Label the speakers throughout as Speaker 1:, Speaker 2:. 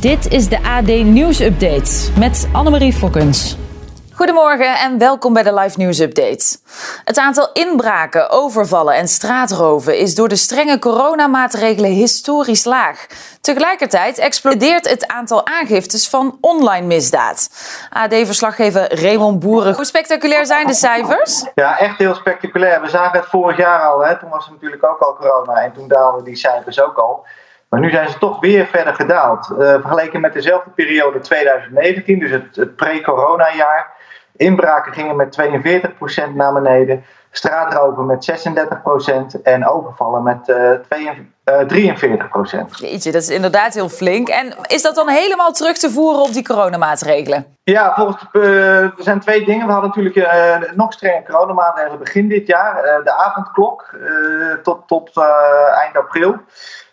Speaker 1: Dit is de AD Nieuws Update met Annemarie Fokkens.
Speaker 2: Goedemorgen en welkom bij de Live News Update. Het aantal inbraken, overvallen en straatroven is door de strenge coronamaatregelen historisch laag. Tegelijkertijd explodeert het aantal aangiftes van online misdaad. AD-verslaggever Raymond Boeren. Hoe spectaculair zijn de cijfers?
Speaker 3: Ja, echt heel spectaculair. We zagen het vorig jaar al. Hè. Toen was er natuurlijk ook al corona en toen daalden die cijfers ook al. Maar nu zijn ze toch weer verder gedaald. Uh, vergeleken met dezelfde periode 2019, dus het, het pre-corona-jaar. Inbraken gingen met 42% naar beneden. Straatroven met 36% en overvallen met uh, 42, uh, 43%.
Speaker 2: Jeetje, dat is inderdaad heel flink. En is dat dan helemaal terug te voeren op die coronamaatregelen?
Speaker 3: Ja, volgens, uh, er zijn twee dingen. We hadden natuurlijk uh, nog strenge coronamaatregelen begin dit jaar. de avondklok tot, tot eind april.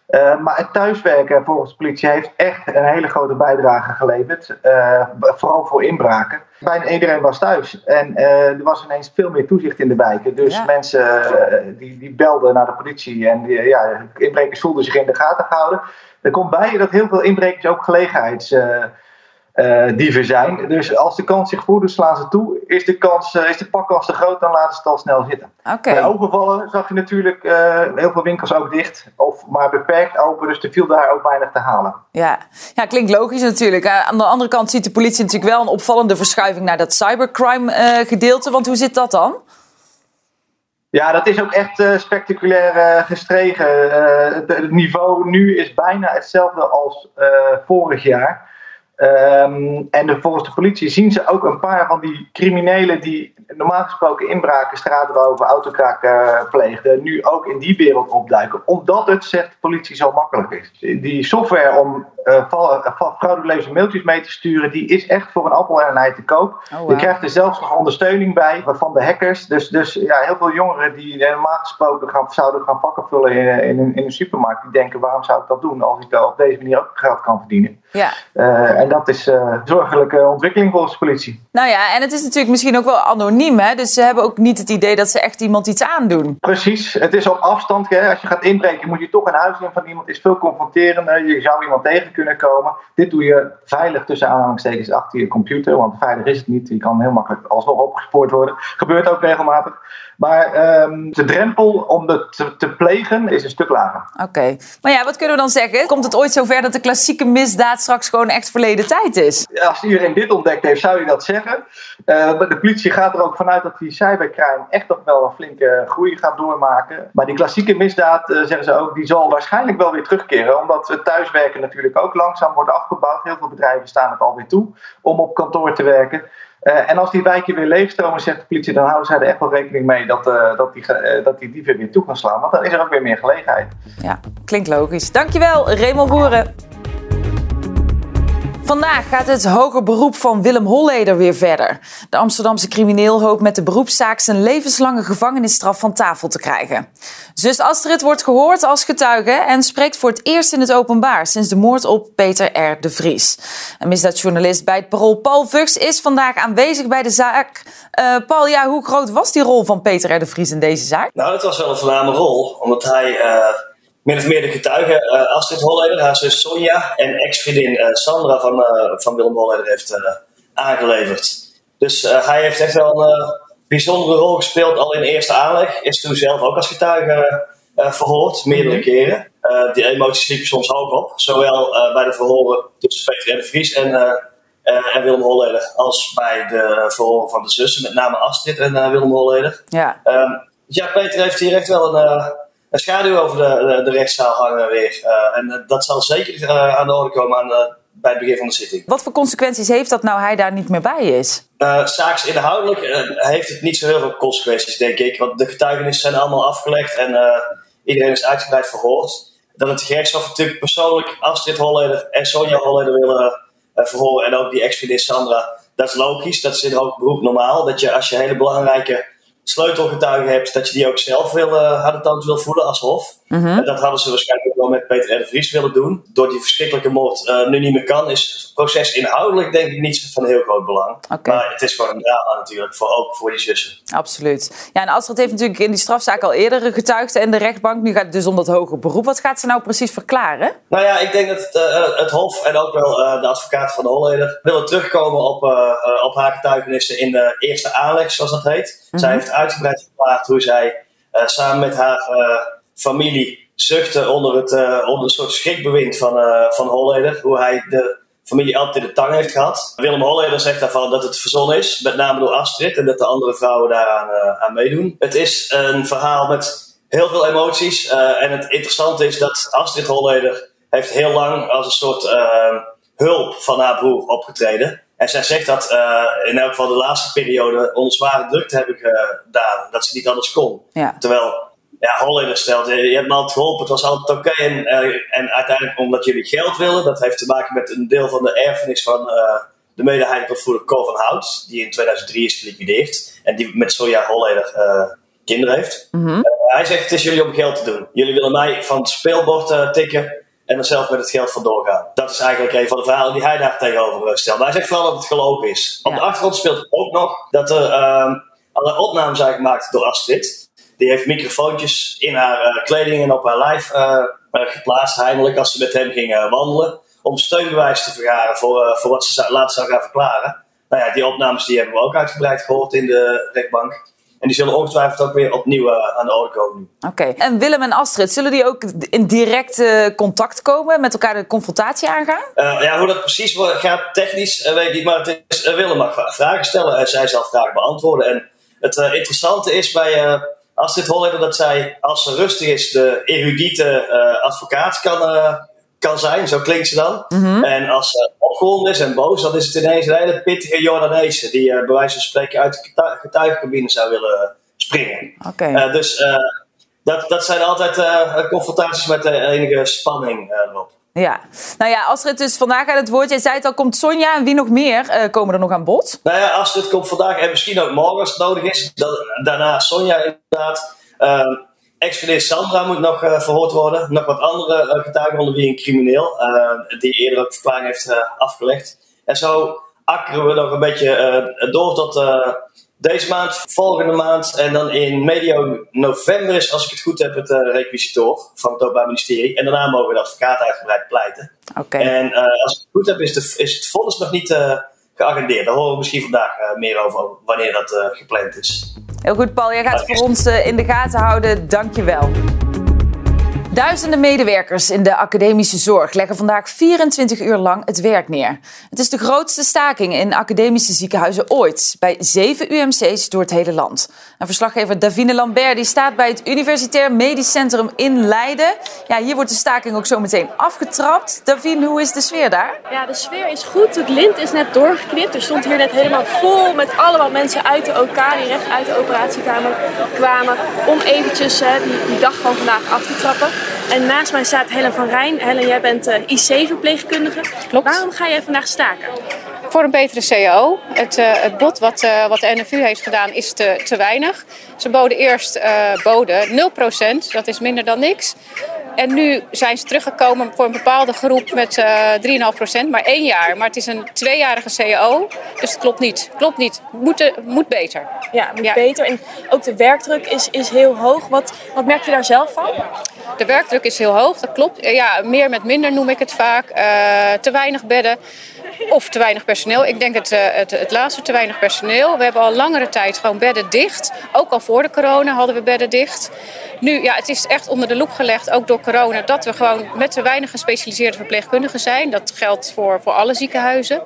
Speaker 3: Uh, maar het thuiswerken volgens de politie heeft echt een hele grote bijdrage geleverd. Uh, vooral voor inbraken. Bijna iedereen was thuis. En uh, er was ineens veel meer toezicht in de wijken. Dus ja. mensen die, die belden naar de politie. En die, ja, inbrekers voelden zich in de gaten gehouden. Er komt bij dat heel veel inbrekers ook gelegenheids uh, dieven zijn. Dus als de kans zich voordoet, slaan ze toe. Is de, kans, uh, is de pakkans te groot, dan laten ze het al snel zitten.
Speaker 2: Okay.
Speaker 3: Bij overvallen zag je natuurlijk uh, heel veel winkels ook dicht. Of maar beperkt open, dus er viel daar ook weinig te halen.
Speaker 2: Ja, ja klinkt logisch natuurlijk. Aan de andere kant ziet de politie natuurlijk wel een opvallende verschuiving naar dat cybercrime gedeelte. Want hoe zit dat dan?
Speaker 3: Ja, dat is ook echt uh, spectaculair uh, gestregen. Uh, het, het, niveau nu is bijna hetzelfde als vorig jaar. Um, en volgens de politie zien ze ook een paar van die criminelen die normaal gesproken inbraken, straatroven, autokraken pleegden, nu ook in die wereld opduiken. Omdat het, zegt de politie, zo makkelijk is. Die software om uh, frauduleuze mailtjes mee te sturen, die is echt voor een appel en een ei te koop. Oh, wow. Je krijgt er zelfs nog ondersteuning bij van de hackers. Dus, dus ja, heel veel jongeren die normaal gesproken gaan, zouden gaan vakken vullen in, in, in een supermarkt, die denken waarom zou ik dat doen als ik op deze manier ook geld kan verdienen.
Speaker 2: Ja.
Speaker 3: Uh, en dat is uh, zorgelijke ontwikkeling volgens de politie.
Speaker 2: Nou ja, en het is natuurlijk misschien ook wel anoniem, hè? dus ze hebben ook niet het idee dat ze echt iemand iets aandoen.
Speaker 3: Precies, het is op afstand. Hè? Als je gaat inbreken, moet je toch een huis in van iemand. is veel confronterender. Je zou iemand tegen kunnen komen. Dit doe je veilig tussen aanhalingstekens achter je computer, want veilig is het niet. Je kan heel makkelijk alsnog opgespoord worden. Gebeurt ook regelmatig. Maar um, de drempel om dat te, te, plegen is een stuk lager.
Speaker 2: Oké. Okay. Maar ja, wat kunnen we dan zeggen? Komt het ooit zover dat de klassieke misdaad straks gewoon echt verleden tijd is?
Speaker 3: Als iedereen dit ontdekt heeft, zou je dat zeggen. Uh, de politie gaat er ook vanuit dat die cybercrime echt nog wel een flinke groei gaat doormaken. Maar die klassieke misdaad, uh, zeggen ze ook, die zal waarschijnlijk wel weer terugkeren. Omdat het thuiswerken natuurlijk ook langzaam wordt afgebouwd. Heel veel bedrijven staan het alweer toe om op kantoor te werken. Uh, en als die wijken weer leegstromen, zegt de politie, dan houden zij er echt wel rekening mee dat, uh, dat, die, uh, dat die dieven weer toe gaan slaan. Want dan is er ook weer meer gelegenheid.
Speaker 2: Ja, klinkt logisch. Dankjewel, Raymond Boeren. Vandaag gaat het hoger beroep van Willem Holleder weer verder. De Amsterdamse crimineel hoopt met de beroepszaak zijn levenslange gevangenisstraf van tafel te krijgen. Zus Astrid wordt gehoord als getuige en spreekt voor het eerst in het openbaar sinds de moord op Peter R. de Vries. Een misdaadjournalist bij het Parool Paul Vugs is vandaag aanwezig bij de zaak. Uh, Paul, ja, hoe groot was die rol van Peter R. de Vries in deze zaak?
Speaker 4: Nou, het was wel een voorname rol, omdat hij... Uh min of meer de getuigen uh, Astrid Holleder, haar zus Sonja en ex-vriendin uh, Sandra van, uh, van Willem Holleder heeft aangeleverd. Dus hij heeft echt wel een bijzondere rol gespeeld al in eerste aanleg. Is toen zelf ook als getuige verhoord, meerdere keren. die emoties liepen soms hoog op. Zowel bij de verhoren tussen Peter en de Vries en, en Willem Holleder als bij de verhoren van de zussen, met name Astrid en Willem Holleder.
Speaker 2: Ja.
Speaker 4: Um, ja, Peter heeft hier echt wel een een schaduw over de, de, de rechtszaal hangen weer. Uh, en uh, dat zal zeker uh, aan de orde komen aan de, bij het begin van de zitting.
Speaker 2: Wat voor consequenties heeft dat nou hij daar niet meer bij is?
Speaker 4: Zaaks inhoudelijk heeft het niet zo heel veel consequenties, denk ik. Want de getuigenissen zijn allemaal afgelegd en iedereen is uitgebreid verhoord. Dat het gerechtshof natuurlijk persoonlijk Astrid Holleder en Sonja Holleder willen verhoren. En ook die ex Sandra. Dat is logisch, dat is in hoog beroep normaal. Dat je als je hele belangrijke sleutelgetuigen hebt, dat je die ook zelf wil, uh, wil voelen als hof. Mhm. dat hadden ze waarschijnlijk ook wel met Peter R. de Vries willen doen. Door die verschrikkelijke moord uh, nu niet meer kan, is het proces inhoudelijk denk ik niet van heel groot belang. Maar het is gewoon een drama natuurlijk, voor, ook voor die zussen.
Speaker 2: Absoluut. Ja, en Astrid heeft natuurlijk in die strafzaak al eerder getuigd en de rechtbank. Nu gaat het dus om dat hoger beroep. Wat gaat ze nou precies verklaren?
Speaker 4: Nou ja, ik denk dat het, uh, het Hof en ook wel de advocaat van de Holleder willen terugkomen op, op haar getuigenissen in de eerste aanleg, zoals dat heet. Zij mhm. heeft uitgebreid verklaard hoe zij samen met haar familie zuchtte onder, het, uh, onder een soort schrikbewind van, uh, van Holleder. Hoe hij de familie altijd in de tang heeft gehad. Willem Holleder zegt daarvan dat het verzonnen is, met name door Astrid, en dat de andere vrouwen daaraan uh, aan meedoen. Het is een verhaal met heel veel emoties. en het interessante is dat Astrid Holleder heeft heel lang als een soort hulp van haar broer opgetreden. En zij zegt dat in elk geval de laatste periode onder zware druk te hebben gedaan. Dat ze niet anders kon. Ja. Terwijl ja, Holleder stelt, je, hebt me altijd geholpen, het was altijd oké. En, uh, en uiteindelijk omdat jullie geld willen, dat heeft te maken met een deel van de erfenis van uh, de medeheiligopvoerder Co van Hout, die in 2003 is geliquideerd. En die met Soja Holleder uh, kinderen heeft. Mm -hmm. hij zegt, het is jullie om geld te doen. Jullie willen mij van het speelbord tikken en er zelf met het geld vandoor gaan. Dat is eigenlijk een van de verhalen die hij daar tegenover stelt. Maar hij zegt vooral dat het gelogen is. Ja. Op de achtergrond speelt ook nog dat er ehm, alle opnames zijn gemaakt door Astrid. Die heeft microfoontjes in haar uh, kleding en op haar lijf uh, geplaatst, heimelijk, als ze met hem ging wandelen. Om steunbewijs te vergaren voor, voor wat ze later zou gaan verklaren. Nou ja, die opnames die hebben we ook uitgebreid gehoord in de rechtbank. En die zullen ongetwijfeld ook weer opnieuw uh, aan de orde komen.
Speaker 2: Oké. En Willem en Astrid, zullen die ook in direct uh, contact komen, met elkaar de confrontatie aangaan?
Speaker 4: Uh, ja, hoe dat precies gaat, technisch weet ik niet. Maar het is, Willem mag vragen stellen en zij zal vragen beantwoorden. En het interessante is bij als dit Holleder dat zij, als ze rustig is, de erudite uh, advocaat kan, uh, kan zijn. Zo klinkt ze dan. Mm -hmm. En als ze opgewonden is en boos, dan is het ineens een hele pittige Jordaanese. Die uh, bij wijze van spreken uit de getuigencabine zou willen springen.
Speaker 2: Okay.
Speaker 4: dus dat, dat zijn altijd confrontaties met enige spanning erop.
Speaker 2: Ja, nou ja, Astrid, dus vandaag aan het woord. Jij zei het al, komt Sonja en wie nog meer uh, komen er nog aan bod?
Speaker 4: Nou ja, Astrid komt vandaag en misschien ook morgen als het nodig is. daarna Sonja inderdaad. Uh, Ex-vriendin Sandra moet nog uh, verhoord worden. Nog wat andere uh, getuigen, onder wie een crimineel. die eerder ook verklaring heeft afgelegd. En zo akkeren we nog een beetje door tot deze maand, volgende maand en dan in medio november is, als ik het goed heb, het uh, requisitor van het Openbaar Ministerie. En daarna mogen de advocaat uitgebreid pleiten.
Speaker 2: Oké.
Speaker 4: En uh, als ik het goed heb, is, de, is het vonnis nog niet uh, geagendeerd. Daar horen we misschien vandaag meer over, wanneer dat gepland is.
Speaker 2: Heel goed, Paul. Jij gaat het voor ons in de gaten houden. Dank je wel. Duizenden medewerkers in de academische zorg leggen vandaag 24 uur lang het werk neer. Het is de grootste staking in academische ziekenhuizen ooit, bij zeven UMC's door het hele land. En verslaggever Davine Lambert die staat bij het Universitair Medisch Centrum in Leiden. Ja, hier wordt de staking ook zo meteen afgetrapt. Davine, hoe is de sfeer daar?
Speaker 5: Ja, de sfeer is goed. Het lint is net doorgeknipt. Er stond hier net helemaal vol met allemaal mensen uit de OK, die recht uit de operatiekamer kwamen, om eventjes die, die dag van vandaag af te trappen. En naast mij staat Helen van Rijn. Helen, jij bent uh, IC-verpleegkundige.
Speaker 6: Klopt.
Speaker 5: Waarom ga jij vandaag staken?
Speaker 6: Voor een betere CAO. Het, uh, het bod wat, uh, wat de NFU heeft gedaan is te, te weinig. Ze boden eerst boden 0%, dat is minder dan niks. En nu zijn ze teruggekomen voor een bepaalde groep met uh, 3,5%, maar één jaar. Maar het is een tweejarige CAO, dus het klopt niet. Klopt niet. Moet, moet beter.
Speaker 5: Ja, moet ja. beter. En ook de werkdruk is, is heel hoog. Wat, wat merk je daar zelf van?
Speaker 6: De werkdruk is heel hoog, dat klopt. Ja, meer met minder noem ik het vaak. Uh, te weinig bedden of te weinig personeel. Ik denk het, uh, het, het laatste, te weinig personeel. We hebben al langere tijd gewoon bedden dicht. Ook al voor de corona hadden we bedden dicht. Nu, ja, het is echt onder de loep gelegd, ook door corona, dat we gewoon met te weinig gespecialiseerde verpleegkundigen zijn. Dat geldt voor, voor alle ziekenhuizen.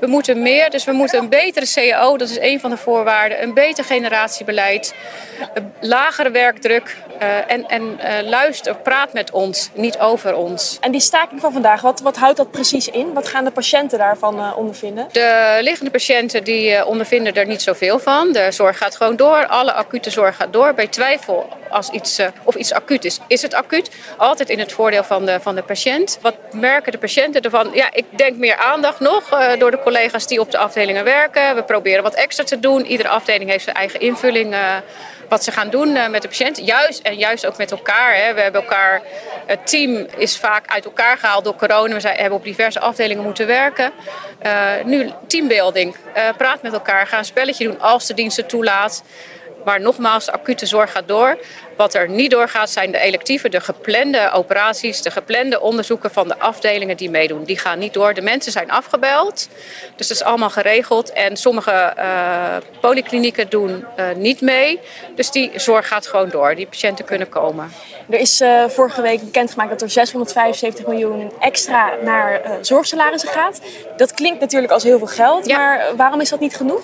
Speaker 6: We moeten meer, dus we moeten een betere CAO, dat is een van de voorwaarden. Een beter generatiebeleid, lagere werkdruk uh, en, en uh, luister, praat met ons, niet over ons.
Speaker 5: En die staking van vandaag, wat, wat houdt dat precies in? Wat gaan de patiënten daarvan uh, ondervinden?
Speaker 6: De liggende patiënten die ondervinden er niet zoveel van. De zorg gaat gewoon door, alle acute zorg gaat door. Bij twijfel als iets, of iets acuut is. Is het acuut? Altijd in het voordeel van de, van de patiënt. Wat merken de patiënten ervan? Ja, ik denk meer aandacht nog door de collega's die op de afdelingen werken. We proberen wat extra te doen. Iedere afdeling heeft zijn eigen invulling. Wat ze gaan doen met de patiënt. Juist juist ook met elkaar. Hè. We hebben elkaar, het team is vaak uit elkaar gehaald door corona. We zijn, hebben op diverse afdelingen moeten werken. Uh, nu teambuilding. Uh, praat met elkaar, ga een spelletje doen als de dienst het toelaat. Maar nogmaals, de acute zorg gaat door. Wat er niet doorgaat zijn de electieve, de geplande operaties, de geplande onderzoeken van de afdelingen die meedoen. Die gaan niet door. De mensen zijn afgebeld. Dus dat is allemaal geregeld. En sommige uh, polyklinieken doen uh, niet mee. Dus die zorg gaat gewoon door. Die patiënten kunnen komen.
Speaker 5: Er is uh, vorige week bekendgemaakt dat er 675 miljoen extra naar zorgsalarissen gaat. Dat klinkt natuurlijk als heel veel geld. Ja. Maar waarom is dat niet genoeg?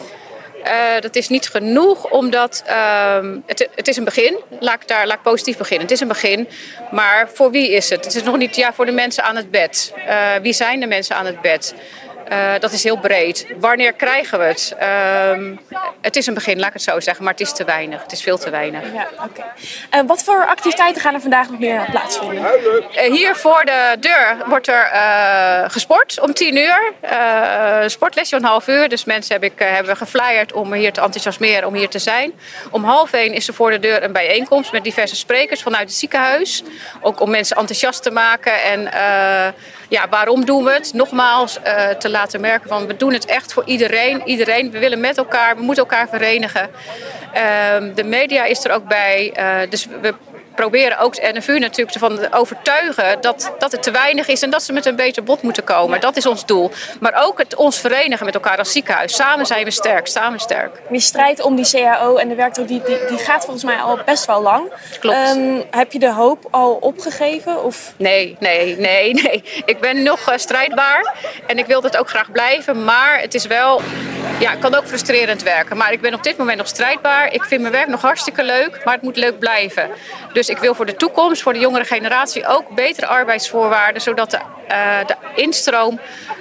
Speaker 6: Uh, dat is niet genoeg, omdat uh, het, het is een begin. Laat ik, daar, laat ik positief beginnen. Het is een begin, maar voor wie is het? Het is nog niet ja, voor de mensen aan het bed. Uh, wie zijn de mensen aan het bed? Uh, dat is heel breed. Wanneer krijgen we het? Uh, het is een begin, laat ik het zo zeggen, maar het is te weinig. Het is veel te weinig.
Speaker 5: Ja, okay. uh, wat voor activiteiten gaan er vandaag nog meer plaatsvinden?
Speaker 6: Eh, hier voor de deur wordt er eh, gesport om 10 uur. sportlesje een half uur. Dus mensen heb ik, hebben geflyerd om hier te enthousiasmeren om hier te zijn. Om half één is er voor de deur een bijeenkomst met diverse sprekers vanuit het ziekenhuis. Ook om mensen enthousiast te maken en ja, waarom doen we het? Nogmaals, uh, te laten merken van we doen het echt voor iedereen. Iedereen, we willen met elkaar, we moeten elkaar verenigen. Uh, de media is er ook bij. Uh, dus we proberen ook de NFU natuurlijk ervan overtuigen dat, dat het te weinig is en dat ze met een beter bod moeten komen. Dat is ons doel. Maar ook het ons verenigen met elkaar als ziekenhuis. Samen zijn we sterk, samen sterk.
Speaker 5: Die strijd om die CAO en de werkdruk die, die, die gaat volgens mij al best wel lang.
Speaker 6: Klopt. Um,
Speaker 5: heb je de hoop al opgegeven? Of?
Speaker 6: Nee, nee, nee, nee. Ik ben nog uh, strijdbaar en ik wil het ook graag blijven. Maar het is wel, ja, het kan ook frustrerend werken. Maar ik ben op dit moment nog strijdbaar. Ik vind mijn werk nog hartstikke leuk, maar het moet leuk blijven. Dus ik wil voor de toekomst, voor de jongere generatie, ook betere arbeidsvoorwaarden, zodat de, uh, de instroom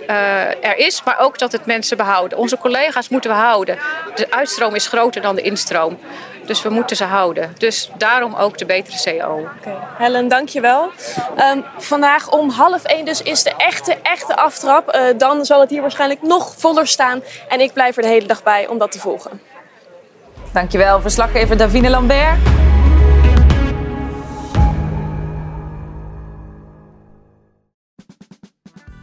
Speaker 6: uh, er is, maar ook dat het mensen behouden. Onze collega's moeten we houden. De uitstroom is groter dan de instroom. Dus we moeten ze houden. Dus daarom ook de betere CO.
Speaker 5: Okay. Helen, dankjewel. Um, vandaag om half één dus is de echte, echte aftrap. Uh, dan zal het hier waarschijnlijk nog voller staan. En ik blijf er de hele dag bij om dat te volgen.
Speaker 2: Dankjewel, verslaggever Davine Lambert.